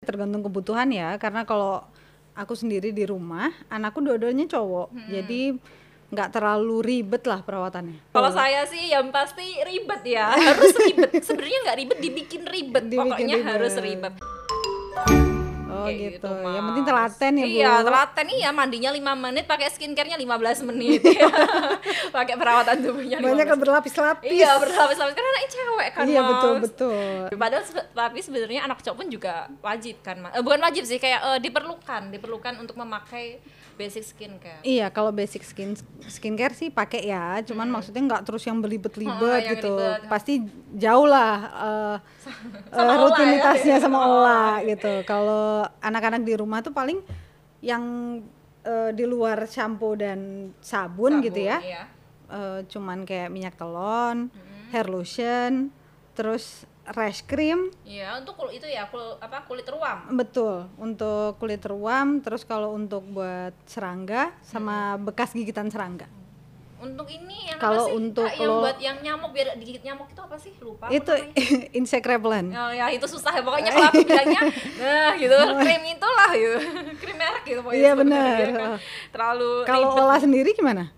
tergantung kebutuhan ya karena kalau aku sendiri di rumah anakku dua-duanya cowok Hmm. jadi nggak terlalu ribet lah perawatannya Kalau saya sih yang pasti ribet ya, harus ribet. Sebenarnya nggak ribet, dibikin ribet. Dibikin Pokoknya ribet. harus ribet. Oh Kayak gitu, Mas. yang penting telaten ya bu Iya, telaten iya mandinya 5 menit, pakai skincare-nya 15 menit. ya. pakai perawatan tubuhnya 15 banyak yang menit. berlapis-lapis Iya, berlapis-lapis karena anaknya cewek kan, iya Mas. betul betul Padahal tapi sebenarnya anak cowok pun juga wajib kan, Mas. Eh, bukan wajib sih, kayak eh, diperlukan, diperlukan untuk memakai basic skincare. Iya, kalau basic skin skincare sih pakai ya, cuman maksudnya nggak terus yang Oh, belibet-libet yang gitu. ribet. Pasti jauh lah eh, Sama eh, Ola ya. rutinitasnya sama Oh. olah gitu. Kalau anak-anak di rumah tuh paling yang eh, di luar shampoo dan sabun, gitu ya, Iya. eh, cuman kayak minyak telon, hair lotion, terus rash cream, Iya, untuk kul itu ya, kul apa kulit ruam. betul untuk kulit ruam. Terus kalau untuk buat serangga sama bekas gigitan serangga. Untuk ini yang Kalau apa sih? untuk Kak, yang lo- buat yang nyamuk biar digigit nyamuk itu apa sih? Lupa. itu insect repellent Oh ya itu susah ya pokoknya kalau aku bilangnya nah gitu krim itulah gitu krim merek gitu pokoknya Iya, benar. kan. terlalu kalau olah sendiri gimana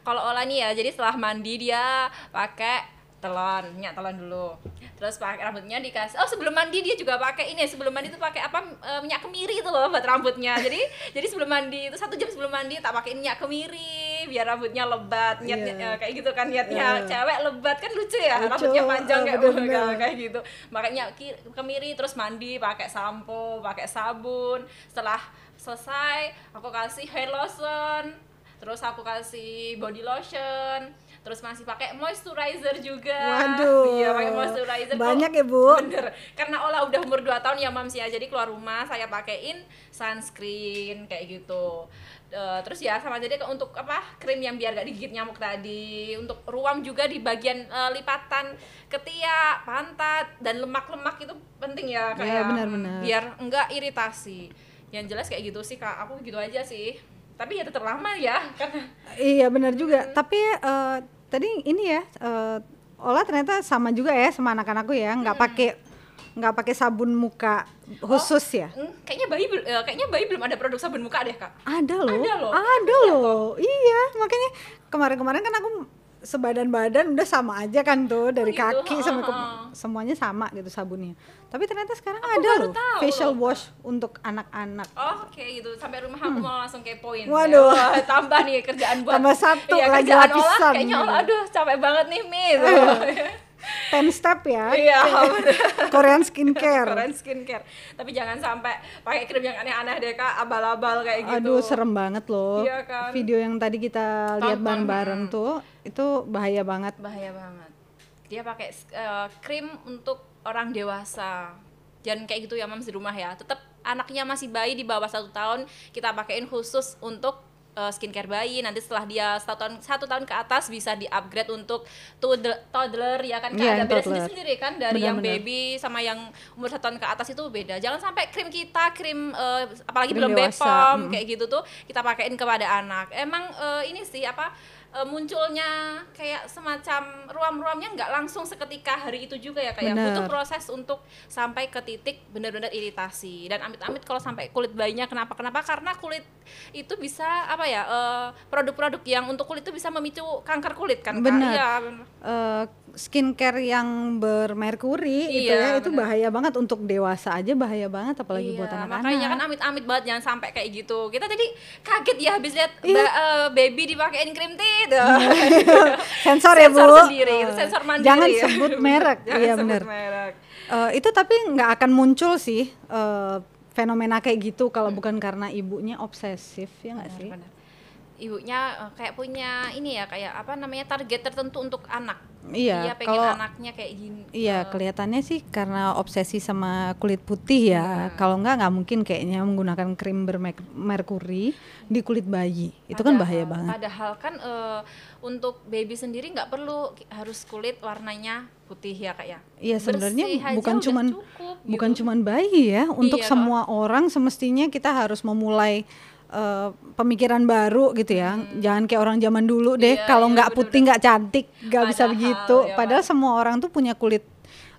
kalau olah nih ya jadi setelah mandi dia pakai telon minyak telon dulu terus pakai rambutnya dikasih oh sebelum mandi dia juga pakai ini sebelum mandi tuh pakai apa eh, minyak kemiri itu loh buat rambutnya jadi jadi sebelum mandi itu satu jam sebelum mandi tak pakai minyak kemiri biar rambutnya lebat Iya. eh, kayak gitu kan niatnya Iya. cewek lebat kan lucu ya Lucu, rambutnya panjang eh, kayak bener-bener. kayak gitu makanya kemiri terus mandi pakai sampo pakai sabun setelah selesai aku kasih hair lotion terus aku kasih body lotion terus masih pakai moisturizer juga. Waduh, iya pakai moisturizer banyak Kok- ya, Bu? bener. Karena Ola udah umur 2 tahun ya mams ya. Jadi keluar rumah saya pakein sunscreen kayak gitu. Eh, terus ya sama jadi untuk apa krim yang biar gak digigit nyamuk tadi. Untuk ruam juga di bagian eh, lipatan ketiak pantat dan lemak-lemak itu penting ya kayak benar-benar. biar enggak iritasi. Yang jelas kayak gitu sih kak. Aku gitu aja sih. Tapi ya tetap lama ya karena iya benar juga. Tapi eh, tadi ini ya eh, olah ternyata sama juga ya sama anak-anakku ya nggak pakai nggak pakai sabun muka khusus ya? hmm, kayaknya bayi eh, kayaknya bayi belum ada produk sabun muka deh kak. Ada loh. Ada loh. ada loh. iya makanya kemarin-kemarin kan aku sebadan badan udah sama aja kan tuh dari gitu, kaki sampai ke semuanya sama gitu sabunnya tapi ternyata sekarang Aku ada loh tahu facial wash untuk anak-anak Oh oke gitu sampai rumah aku mau langsung kepoin. Hmm. Waduh. Ya, wah, tambah nih kerjaan buat. Tambah satu iya, lagi kerjaan olah lapisan. kayaknya olah aduh capek banget nih Mi. ten step ya Iya. Korean skincare Keren skincare. Tapi jangan sampai pakai krim yang aneh-aneh deh kak, abal-abal kayak gitu. Aduh serem banget loh. Iya kan? Video yang tadi kita lihat Tonton, bareng-bareng tuh itu bahaya banget. Bahaya banget. Dia pakai eh, krim untuk orang dewasa. Jangan kayak gitu ya mams di rumah ya. Tetap anaknya masih bayi di bawah satu tahun kita pakein khusus untuk eh, skincare bayi. Nanti setelah dia satu tahun satu tahun ke atas bisa di upgrade untuk toddler, toddler ya kan Kak? Iya, ada beda toddler. sendiri kan dari yang Benar-benar. baby sama yang umur satu tahun ke atas itu beda. Jangan sampai krim kita krim eh, apalagi Krim belum dewasa, Bepom mm. kayak gitu tuh kita pakein kepada anak. Emang eh, ini sih apa eh, munculnya kayak semacam ruam-ruamnya nggak langsung seketika hari itu juga ya kayak Bener. butuh proses untuk sampai ke titik benar-benar iritasi dan amit-amit kalau sampai kulit bayinya kenapa kenapa karena kulit itu bisa apa ya eh, produk-produk yang untuk kulit itu bisa memicu kanker kulit kan Kak? Benar. Bener. Eh, skincare yang bermerkuri itu Iya, ya itu benar. bahaya banget untuk dewasa aja bahaya banget apalagi Iya, buat anak-anak. makanya kan amit-amit banget jangan sampai kayak gitu kita tadi kaget ya habis lihat Iya. ba- eh, baby dipakein krim tit sensor ya bu. Sensor sendiri, itu Eh, sensor mandiri Jangan ya. sebut merek. Jangan iya benar. merek. Eh, itu tapi nggak akan muncul sih eh, fenomena kayak gitu kalau bukan karena ibunya obsesif ya nggak sih? Benar. Ibunya eh, kayak punya ini ya kayak apa namanya target tertentu untuk anak. Iya, Dia pengen kalau- anaknya kayak gini. Iya, Eh, kelihatannya sih karena obsesi sama kulit putih ya. Kalau nggak nggak mungkin kayaknya menggunakan krim bermerkuri di kulit bayi. Itu kan padahal- bahaya banget. Padahal kan eh, untuk baby sendiri nggak perlu harus kulit warnanya putih ya kak ya. Iya, sebenarnya bukan cuman cukup, bukan gitu. cuman bayi ya. Untuk Iya, semua orang semestinya kita harus memulai eh, pemikiran baru gitu ya. Jangan kayak orang zaman dulu deh. Hmm. Iya, Kalau iya, nggak bener-bener. putih nggak cantik, nggak bisa begitu. ya, Padahal semua orang tuh punya kulit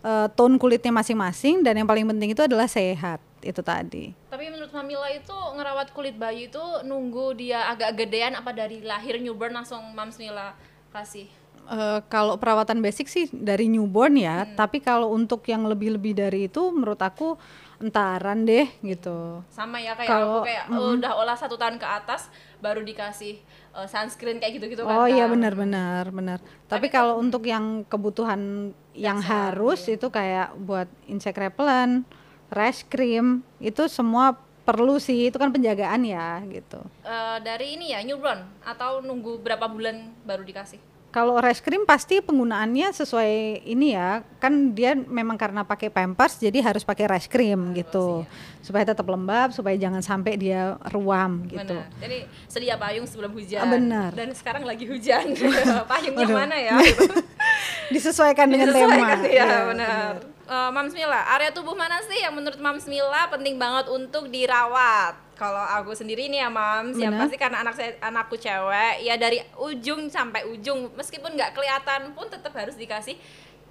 eh, tone kulitnya masing-masing dan yang paling penting itu adalah sehat. itu tadi. Tapi menurut Mamila itu ngerawat kulit bayi itu nunggu dia agak gedean apa dari lahir newborn langsung Mams Mila kasih? Uh, kalau perawatan basic sih dari newborn ya, tapi kalau untuk yang lebih-lebih dari itu menurut aku entaran deh gitu. Sama ya kayak Kalau- aku kayak udah olah satu tahun ke atas baru dikasih uh, sunscreen kayak gitu-gitu kan. Oh iya benar-benar benar. Tapi kalau untuk yang kebutuhan yang harus itu kayak buat insect repellent, rash cream itu semua perlu sih itu kan penjagaan ya gitu. Eh, dari ini ya newborn atau nunggu berapa bulan baru dikasih? Kalau rash cream pasti penggunaannya sesuai ini ya, kan dia memang karena pakai pampers jadi harus pakai rash cream gitu. Supaya tetap lembab, supaya jangan sampai dia ruam gitu. Benar. Jadi sedia payung sebelum hujan. Ah, benar. Dan sekarang lagi hujan. Payungnya mana ya? Disesuaikan dengan Disesuaikan, tema. ya, Iya, benar. Eh, Mams Mila, area tubuh mana sih yang menurut Mams Mila penting banget untuk dirawat? Kalau aku sendiri nih ya Mams, yang Benar. pasti karena anak saya anakku cewek, ya dari ujung sampai ujung, meskipun nggak kelihatan pun tetap harus dikasih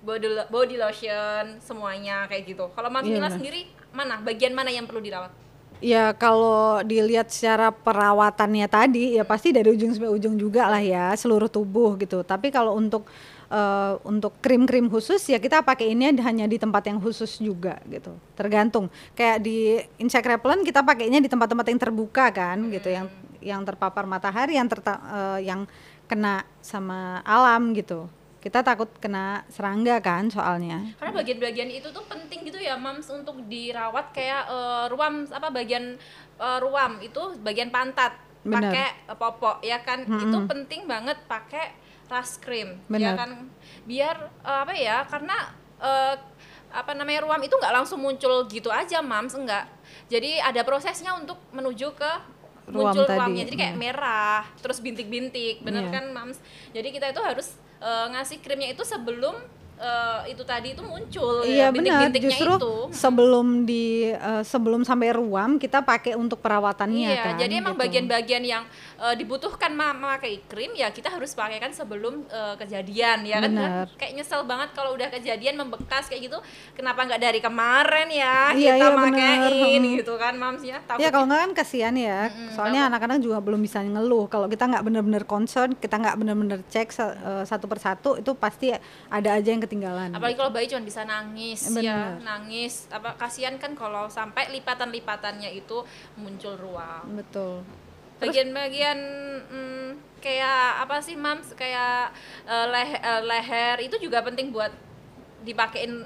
body body lotion semuanya kayak gitu. Kalau Mams Mila benar. sendiri mana bagian mana yang perlu dirawat? Ya kalau dilihat secara perawatannya tadi ya pasti dari ujung sampai ujung juga lah ya seluruh tubuh gitu. Tapi kalau untuk eh, untuk krim-krim khusus ya kita pakai ini hanya di tempat yang khusus juga gitu. Tergantung. Kayak di insect repellent kita pakainya di tempat-tempat yang terbuka kan gitu yang yang terpapar matahari yang terta, eh, yang kena sama alam gitu. Kita takut kena serangga kan soalnya. Karena bagian-bagian itu tuh penting gitu ya, Mams untuk dirawat kayak eh, ruam apa bagian eh, ruam itu bagian pantat pakai popok ya kan. Itu penting banget pakai ras cream ya Benar. kan. Biar eh, apa ya? Karena eh, apa namanya ruam itu nggak langsung muncul gitu aja, Mams, enggak. Jadi ada prosesnya untuk menuju ke Ruam muncul tadi, ruamnya. Jadi kayak iya. merah, terus bintik-bintik, bener Iya. kan, Mams? Jadi kita itu harus eh, ngasih krimnya itu sebelum eh, itu tadi itu muncul Iya ya, benar, bintik-bintiknya justru itu. sebelum di eh, sebelum sampai ruam kita pakai untuk perawatannya Iya, kan. jadi emang gitu. bagian-bagian yang eh, dibutuhkan ma- memakai krim ya kita harus pakai kan sebelum eh, kejadian ya kan. Benar. Kayak nyesel banget kalau udah kejadian membekas kayak gitu. Kenapa nggak dari kemarin ya Iya, kita iya, makein Hmm. gitu kan, Mams ya. Takut Ya kalau nggak kan kasihan ya, soalnya anak-anak juga belum bisa ngeluh. Kalau kita nggak bener-bener concern, kita nggak bener-bener cek eh, satu persatu, itu pasti ada aja yang ketinggalan. apalagi kalau bayi cuma bisa nangis ya Benar. nangis apa kasihan kan kalau sampai lipatan-lipatannya itu muncul ruam Betul. bagian-bagian mm, kayak apa sih mams kayak eh, leh- eh, leher itu juga penting buat dipakein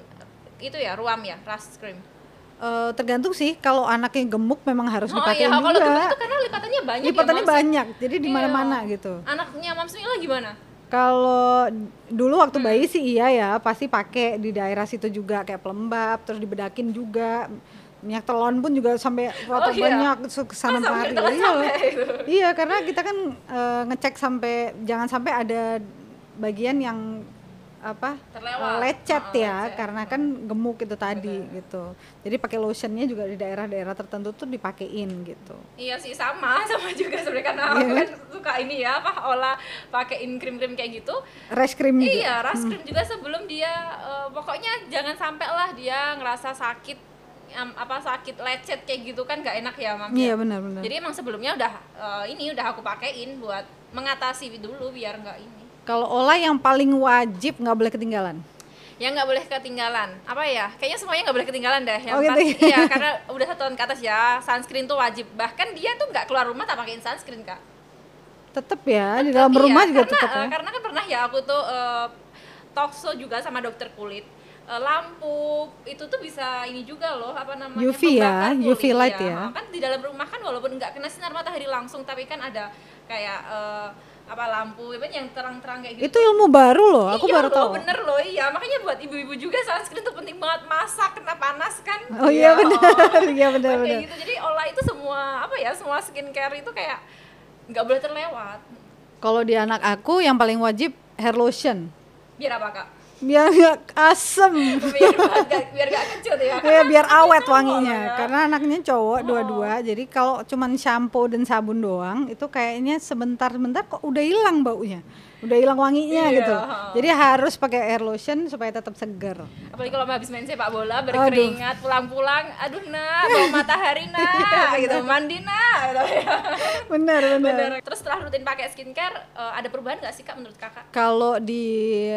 itu ya ruam ya ras cream Eh, tergantung sih, kalau anaknya gemuk memang harus oh dipakai iya kalau gemuk juga. itu karena lipatannya banyak Lipatannya ya banyak, jadi di Iya. mana-mana gitu. anaknya mams Mila gimana Kalau dulu waktu Hmm. bayi sih iya ya, pasti pakai di daerah situ juga kayak pelembab, terus dibedakin juga. Minyak telon pun juga sampai Oh, rata iya? banyak ke sana Masa kemari. minyak telon Iya. Iya, karena kita kan eh, ngecek sampai jangan sampai ada bagian yang apa Terlewat. eh, lecet Oh, ya, lecet. karena kan gemuk itu tadi gitu. Jadi pakai lotionnya juga di daerah-daerah tertentu tuh dipakein gitu. Iya sih sama sama juga sebenarnya karena aku kan? Ini ya apa olah pakein krim-krim kayak gitu. Rash cream juga. Iya, ras krim juga sebelum dia eh, pokoknya jangan sampai lah dia ngerasa sakit em, apa sakit lecet kayak gitu kan gak enak ya mam Iya ya? benar-benar. Jadi emang sebelumnya udah eh, ini udah aku pakein buat mengatasi dulu biar nggak ini. Kalau olah yang paling wajib nggak boleh ketinggalan. Yang nggak boleh ketinggalan apa ya? Kayaknya semuanya nggak boleh ketinggalan deh. Yang Oh, gitu pasti- ya? iya karena udah satu tahun ke atas ya sunscreen tuh wajib. Bahkan dia tuh nggak keluar rumah tak pakein sunscreen kak. Tetep ya di dalam Iya, rumah juga karena, tetap eh, ya. karena kan pernah ya aku tuh eh, talk show juga sama dokter kulit Eh, lampu itu tuh bisa ini juga loh apa namanya UV ya, membakar UV light ya. kan di dalam rumah kan walaupun nggak kena sinar matahari langsung tapi kan ada kayak eh, apa lampu yang terang-terang kayak gitu Itu ilmu baru loh, aku iya baru loh, tahu. bener loh iya makanya buat ibu-ibu juga sunscreen tuh penting banget masak kena panas kan Oh iya benar, iya benar kayak benar. gitu jadi olah itu semua apa ya semua skincare itu kayak nggak boleh terlewat Kalau di anak aku yang paling wajib hair lotion. biar apa kak biar nggak asem. Biar gak, biar gak kecut ya. Ya biar awet wanginya. ya. karena anaknya cowok dua-dua jadi kalau cuman shampoo dan sabun doang itu kayaknya sebentar-bentar kok udah hilang baunya. Udah hilang wanginya Iya, gitu. jadi harus pakai air lotion supaya tetap segar apalagi kalau habis main sepak bola berkeringat pulang-pulang aduh nak bau matahari Iya, nak gitu mandi nak gitu ya. Benar benar terus setelah rutin pakai skincare eh, ada perubahan gak sih kak menurut kakak? Kalau di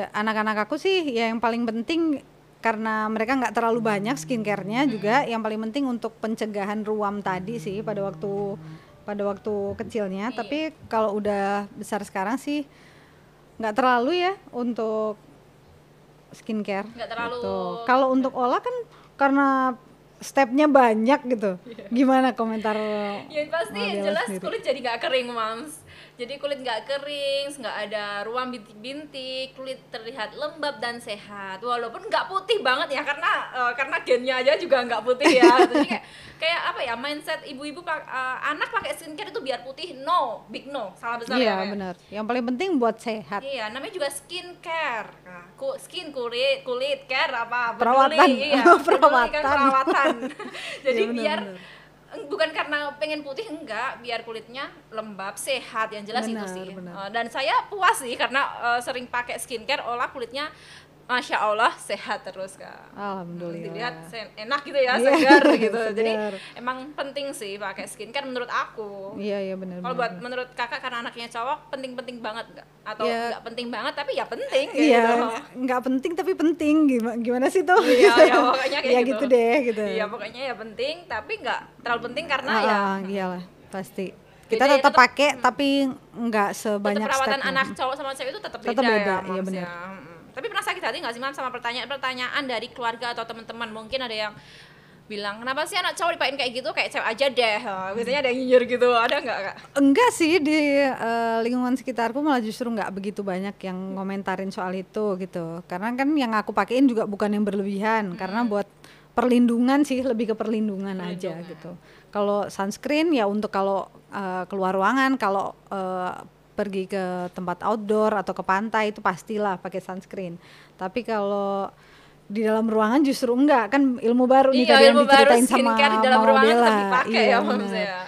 anak-anak aku sih ya yang paling penting karena mereka nggak terlalu banyak skincarenya juga yang paling penting untuk pencegahan ruam tadi sih pada waktu pada waktu kecilnya. Tapi kalau udah besar sekarang sih nggak terlalu ya untuk skincare. Nggak terlalu. gitu. kalau untuk olah kan karena stepnya banyak gitu. Gimana komentar ya pasti yang jelas sendiri? kulit jadi nggak kering mams jadi kulit nggak kering nggak ada ruam bintik-bintik kulit terlihat lembab dan sehat walaupun nggak putih banget ya karena eh, karena gennya aja juga nggak putih ya jadi kayak kayak apa ya mindset ibu-ibu pak- eh, anak pakai skincare itu biar putih no big no salah besar iya ya benar yang paling penting buat sehat Iya, namanya juga skincare. Nah, ku, skin kulit, kulit care apa? Peduli, Perawatan. Iya, Perawatan. kan perawatan. Jadi Iya, benar, biar benar. Bukan karena pengen putih enggak, biar kulitnya lembab, sehat yang jelas itu Benar, sih. benar. Eh, dan saya puas sih karena eh, sering pakai skincare, olah kulitnya Masya Allah sehat terus kak. alhamdulillah Dilihat enak gitu ya, Iya, segar gitu. Jadi segar. emang penting sih pakai skincare menurut aku. iya iya benar Kalau buat menurut kakak karena anaknya cowok penting-penting banget nggak? Atau Ya. nggak penting banget tapi ya penting Iya, gitu. nggak penting tapi penting gimana gimana sih tuh? Iya, ya pokoknya kayak ya gitu. gitu deh gitu. Iya pokoknya ya penting tapi nggak terlalu penting karena Ah, ya ah, iyalah pasti. Kita Beda ya, tetap tetap- pakai tapi nggak tetap sebanyak perawatan stepnya. anak cowok sama cewek itu tetap beda, Tetap beda, ya, iya benar. Tapi pernah sakit hati nggak sih mam sama pertanyaan-pertanyaan dari keluarga atau teman-teman? Mungkin ada yang bilang kenapa sih anak cowok dipakein kayak gitu? Kayak cewek aja deh. Biasanya ada yang nyinyir gitu. Ada nggak kak? Enggak sih di eh, lingkungan sekitarku malah justru nggak begitu banyak yang ngomentarin soal itu gitu. Karena kan yang aku pakein juga bukan yang berlebihan. Karena buat perlindungan sih lebih ke perlindungan, aja gitu. Kalau sunscreen ya untuk kalau eh, keluar ruangan, kalau eh, pergi ke tempat outdoor atau ke pantai itu pastilah pakai sunscreen. Tapi kalau di dalam ruangan justru enggak kan ilmu baru nih iya tadi yang ilmu baru diceritain sama di dalam ruangan Bella. tetap dipakai Iya, ya ya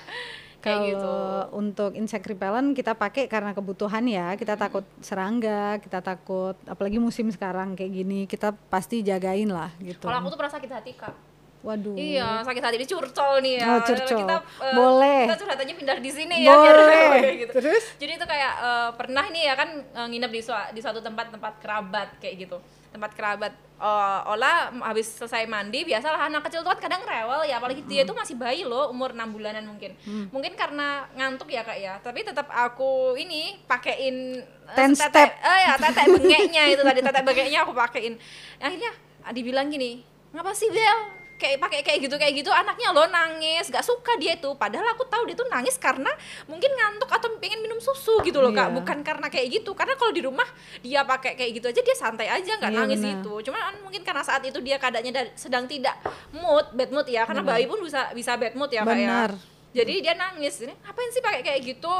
kayak Kalau gitu untuk insect repellent kita pakai karena kebutuhan ya, kita takut serangga, kita takut apalagi musim sekarang kayak gini, kita pasti jagain lah gitu. kalau aku tuh pernah sakit hati kak Waduh. Iya, sakit hati di curcol nih ya. Oh, curcol. Kita eh, Boleh. Kita curhatannya pindah di sini ya. Boleh. biar- gitu. Terus? Jadi itu kayak eh, pernah nih ya kan eh, nginep di di suatu tempat tempat kerabat kayak gitu. Tempat kerabat. Eh, Ola habis selesai mandi, biasalah anak kecil tuh kan kadang rewel ya, apalagi dia Hmm. tuh masih bayi loh, umur 6 bulanan mungkin. Mungkin karena ngantuk ya Kak ya. Tapi tetap aku ini pakein Ten setetek- step. eh ya tetek bengeknya itu tadi tetek bengeknya aku pakein. Akhirnya dibilang gini, ngapa sih Bel? Kayak pakai kayak gitu kayak gitu anaknya lo nangis gak suka dia itu. Padahal aku tahu dia tuh nangis karena mungkin ngantuk atau pengen minum susu gitu loh kak. Iya. bukan karena kayak gitu. Karena kalau di rumah dia pakai kayak gitu aja dia santai aja nggak Iya, nangis benar. itu cuma kan mungkin karena saat itu dia keadaannya da- sedang tidak mood bad mood ya. Karena bayi pun bisa bisa bad mood ya kak ya. Jadi dia nangis. Ini ngapain sih pakai kayak gitu?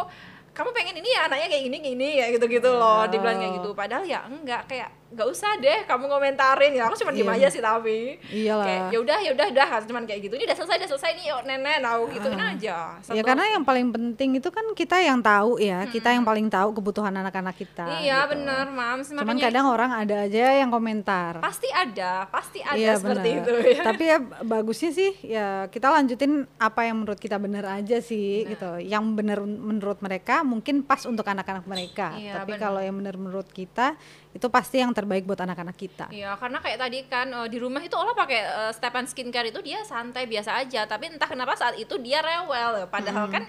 Kamu pengen ini ya anaknya kayak gini gini ya gitu gitu loh dibilang kayak gitu. Padahal ya enggak kayak nggak usah deh kamu ngomentarin ya aku cuma diem Iya. aja sih tapi Iyalah. kayak ya udah ya udah udah cuman kayak gitu ini udah selesai udah selesai nih yuk nenek aku gituin aja Ya Satu- karena yang paling penting itu kan kita yang tahu ya, kita yang paling tahu kebutuhan anak-anak kita. iya gitu. bener mams Cuman makanya kadang orang ada aja yang komentar. pasti ada pasti ada Iya seperti benar. itu ya Tapi ya bagusnya sih ya kita lanjutin apa yang menurut kita benar aja sih gitu. Yang benar menurut mereka mungkin pas untuk anak-anak mereka. Iya, Tapi kalau yang benar menurut kita itu pasti yang terbaik buat anak-anak kita. Iya, karena kayak tadi kan eh, di rumah itu olah pakai eh, step and skincare itu dia santai biasa aja, tapi entah kenapa saat itu dia rewel. Padahal kan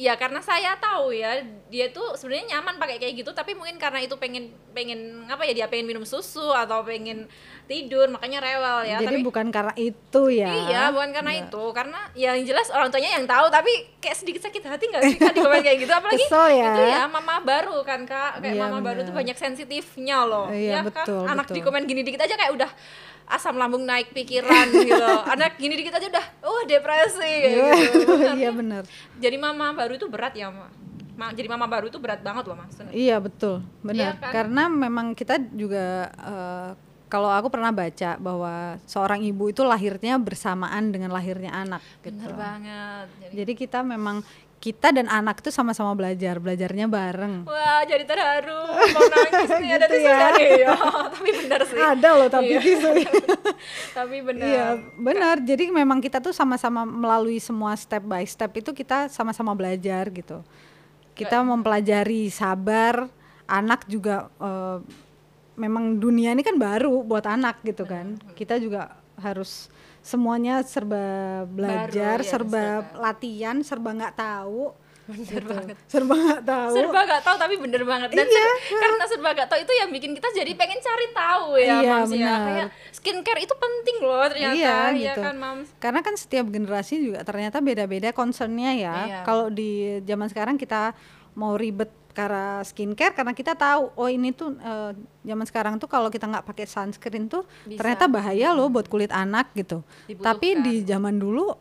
ya karena saya tahu ya dia tuh sebenarnya nyaman pakai kayak gitu, tapi mungkin karena itu pengen pengen apa ya dia pengen minum susu atau pengen tidur makanya rewel ya. Jadi tapi bukan karena itu ya. Iya, bukan karena itu, karena ya yang jelas orang tuanya yang tahu, tapi kayak sedikit sakit hati nggak sih kak di komen kayak gitu, apalagi Kesel ya. itu ya mama baru kan kak, kayak Iya, mama baru tuh banyak sensitifnya loh, Iya, ya betul, kan, anak betul. di komen gini dikit aja kayak udah asam lambung naik pikiran gitu, anak gini dikit aja udah, oh depresi kayak Iya, gitu. Iya benar. Jadi mama baru itu berat ya ma. Ma- jadi mama baru itu berat banget loh mas Iya betul, benar. Iya kan? Karena memang kita juga eh, kalau aku pernah baca bahwa seorang ibu itu lahirnya bersamaan dengan lahirnya anak. Gitu. bener banget jadi, Jadi kita memang kita dan anak itu sama-sama belajar, belajarnya bareng. wah jadi terharu mau nangis nih ada Gitu tisu ya. ya tapi bener sih Ada loh tapi Iya. tisu. tapi bener Iya, benar. Jadi memang kita tuh sama-sama melalui semua step by step itu kita sama-sama belajar gitu. Kita mempelajari sabar, anak juga eh, memang dunia ini kan baru buat anak gitu kan. Kita juga harus semuanya serba belajar, iya, serba serba. latihan, serba nggak tahu. bener gitu. banget Serba nggak tahu. serba gak tahu tapi bener banget dan Iya. ser- karena serba gak tahu itu yang bikin kita jadi pengen cari tahu ya Iya, mams ya kayak skincare itu penting loh ternyata Iya, iya gitu. kan mams Karena kan setiap generasi juga ternyata beda-beda concernnya ya. Iya. Kalau di zaman sekarang kita mau ribet karena skincare karena kita tahu oh ini tuh eh, zaman sekarang tuh kalau kita nggak pakai sunscreen tuh Bisa. ternyata bahaya loh buat kulit anak gitu. Tapi Dibutuhkan. di zaman dulu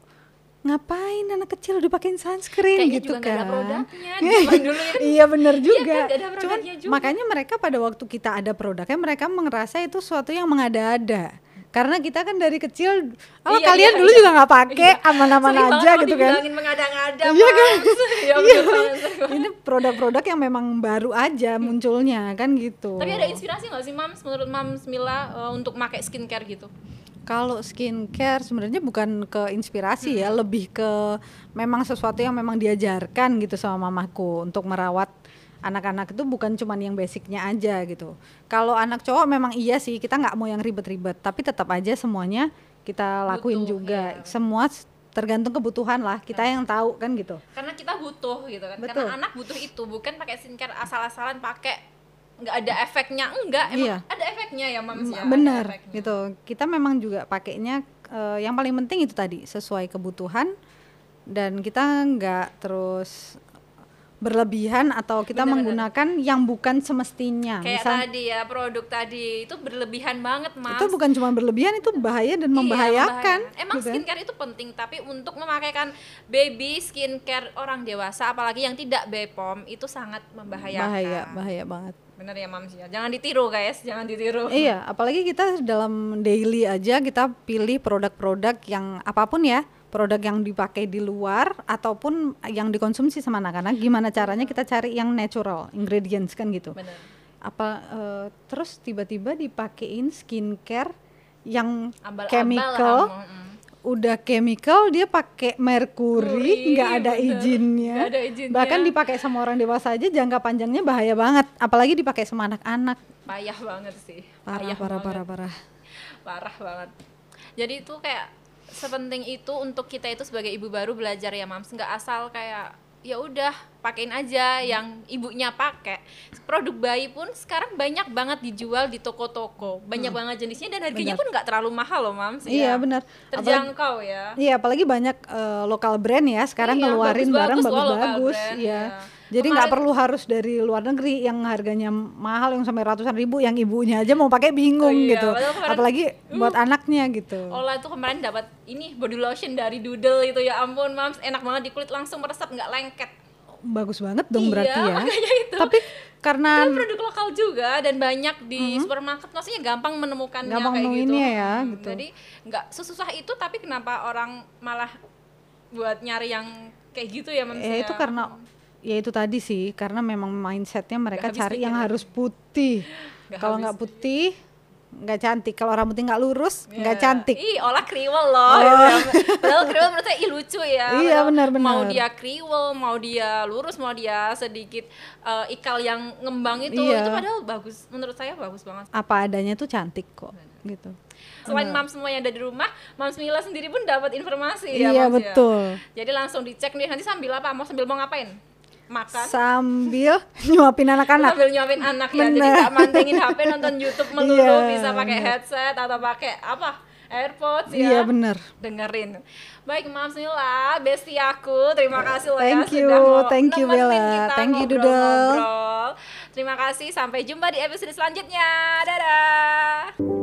ngapain anak kecil udah pakein sunscreen kayaknya gitu juga nggak ada kan. produknya di zaman dulu ya kan iya bener juga. kan, ada Cuman produknya juga. makanya mereka pada waktu kita ada produknya mereka merasa itu suatu yang mengada-ada. Karena kita kan dari kecil, oh Iya, kalian iya, dulu iya. juga nggak pakai, Iya. aman-aman banget aja gitu kan. mengada-ngada Iya kan? Ya Iya. banget. Ini produk-produk yang memang baru aja munculnya kan gitu. tapi ada inspirasi nggak sih mams menurut mams Mila eh, untuk pakai skincare gitu Kalau skincare sebenarnya bukan ke inspirasi ya, Hmm. lebih ke memang sesuatu yang memang diajarkan gitu sama mamaku untuk merawat anak-anak itu bukan cuman yang basicnya aja gitu. Kalau anak cowok memang iya sih kita nggak mau yang ribet-ribet, tapi tetap aja semuanya kita lakuin Butuh, juga. iya. Semua tergantung kebutuhan lah kita yang tahu kan gitu. karena kita butuh gitu kan Betul. karena anak butuh itu bukan pakai skincare asal-asalan pakai nggak ada efeknya enggak emang Iya. ada efeknya ya mams ya efeknya. gitu. Kita memang juga pakainya eh, yang paling penting itu tadi sesuai kebutuhan dan kita nggak terus berlebihan atau kita Benar, menggunakan yang bukan semestinya. kayak Misal tadi ya produk tadi itu berlebihan banget mas itu bukan cuma berlebihan itu bahaya dan Iya, membahayakan. membahayakan. Emang gitu kan. skincare itu penting, tapi untuk memakaikan baby skincare orang dewasa, apalagi yang tidak BPOM, itu sangat membahayakan. bahaya, bahaya banget. Bener ya Mams ya. Jangan ditiru guys, jangan ditiru. Iya, apalagi kita dalam daily aja kita pilih produk-produk yang apa pun ya, produk yang dipakai di luar ataupun yang dikonsumsi sama anak-anak, gimana caranya kita cari yang natural ingredients kan gitu. Bener. Apa eh, terus tiba-tiba dipakein skincare yang Abal-abal chemical, udah chemical dia pakai merkuri, nggak ada bener. izinnya. Ada izinnya. Bahkan dipakai sama orang dewasa aja jangka panjangnya bahaya banget, apalagi dipakai sama anak-anak. Payah banget sih. Parah, Payah parah, banget. parah, parah. parah banget jadi itu kayak sepenting itu untuk kita itu sebagai ibu baru belajar ya mams. Nggak asal kayak ya udah pakein aja yang ibunya pakai. Produk bayi pun sekarang banyak banget dijual di toko-toko. Banyak banget jenisnya dan harganya Benar. pun nggak terlalu mahal loh mams Iya, ya. benar. terjangkau ya. Iya, apalagi banyak eh, lokal brand ya. Sekarang Iya, ngeluarin barang bagus-bagus lokal bagus-bagus. Jadi nggak perlu harus dari luar negeri yang harganya mahal yang sampai ratusan ribu, yang ibunya aja mau pakai bingung Oh iya, gitu. kemarin- Apalagi buat anaknya gitu. Ola tuh kemarin dapat ini body lotion dari Doodle itu ya ampun mams enak banget di kulit langsung meresap nggak lengket Bagus banget dong Iya, berarti ya. makanya itu. Tapi karena Kan produk lokal juga dan banyak di supermarket maksudnya gampang menemukannya Gampang kayak gitu. ya, Hmm, gitu. Jadi nggak sesusah itu tapi kenapa orang malah buat nyari yang kayak gitu ya Mams eh ya? itu karena ya itu tadi sih karena memang mindsetnya mereka habis cari yang ya. harus putih. Kalau nggak putih nggak cantik. Kalau rambutnya nggak lurus nggak Ya. cantik. Ih, olah kriwel loh. Padahal kriwel menurut saya ih lucu ya. Iya, benar-benar. Mau dia kriwel, mau dia lurus, mau dia sedikit eh, ikal yang ngembang itu, Iya. itu padahal bagus. Menurut saya bagus banget. Apa adanya tuh cantik kok gitu. Selain mams semua yang ada di rumah, mams Mila sendiri pun dapat informasi ya, Iya ya? betul. Jadi langsung dicek nih nanti sambil apa? Mau sambil mau ngapain? Makan. Sambil nyuapin anak-anak. Sambil nyuapin anak ya. Jadi Bener. nggak mantengin HP nonton YouTube melulu, Iya, bisa pakai headset atau pakai apa? AirPods ya. Iya bener. dengerin. Baik Mams Mila, bestie aku, terima kasih loh Thank ya you, sudah mau thank you, Bella. kita Thank you, Doodle. ngobrol-ngobrol. Terima kasih, sampai jumpa di episode selanjutnya. Dadah.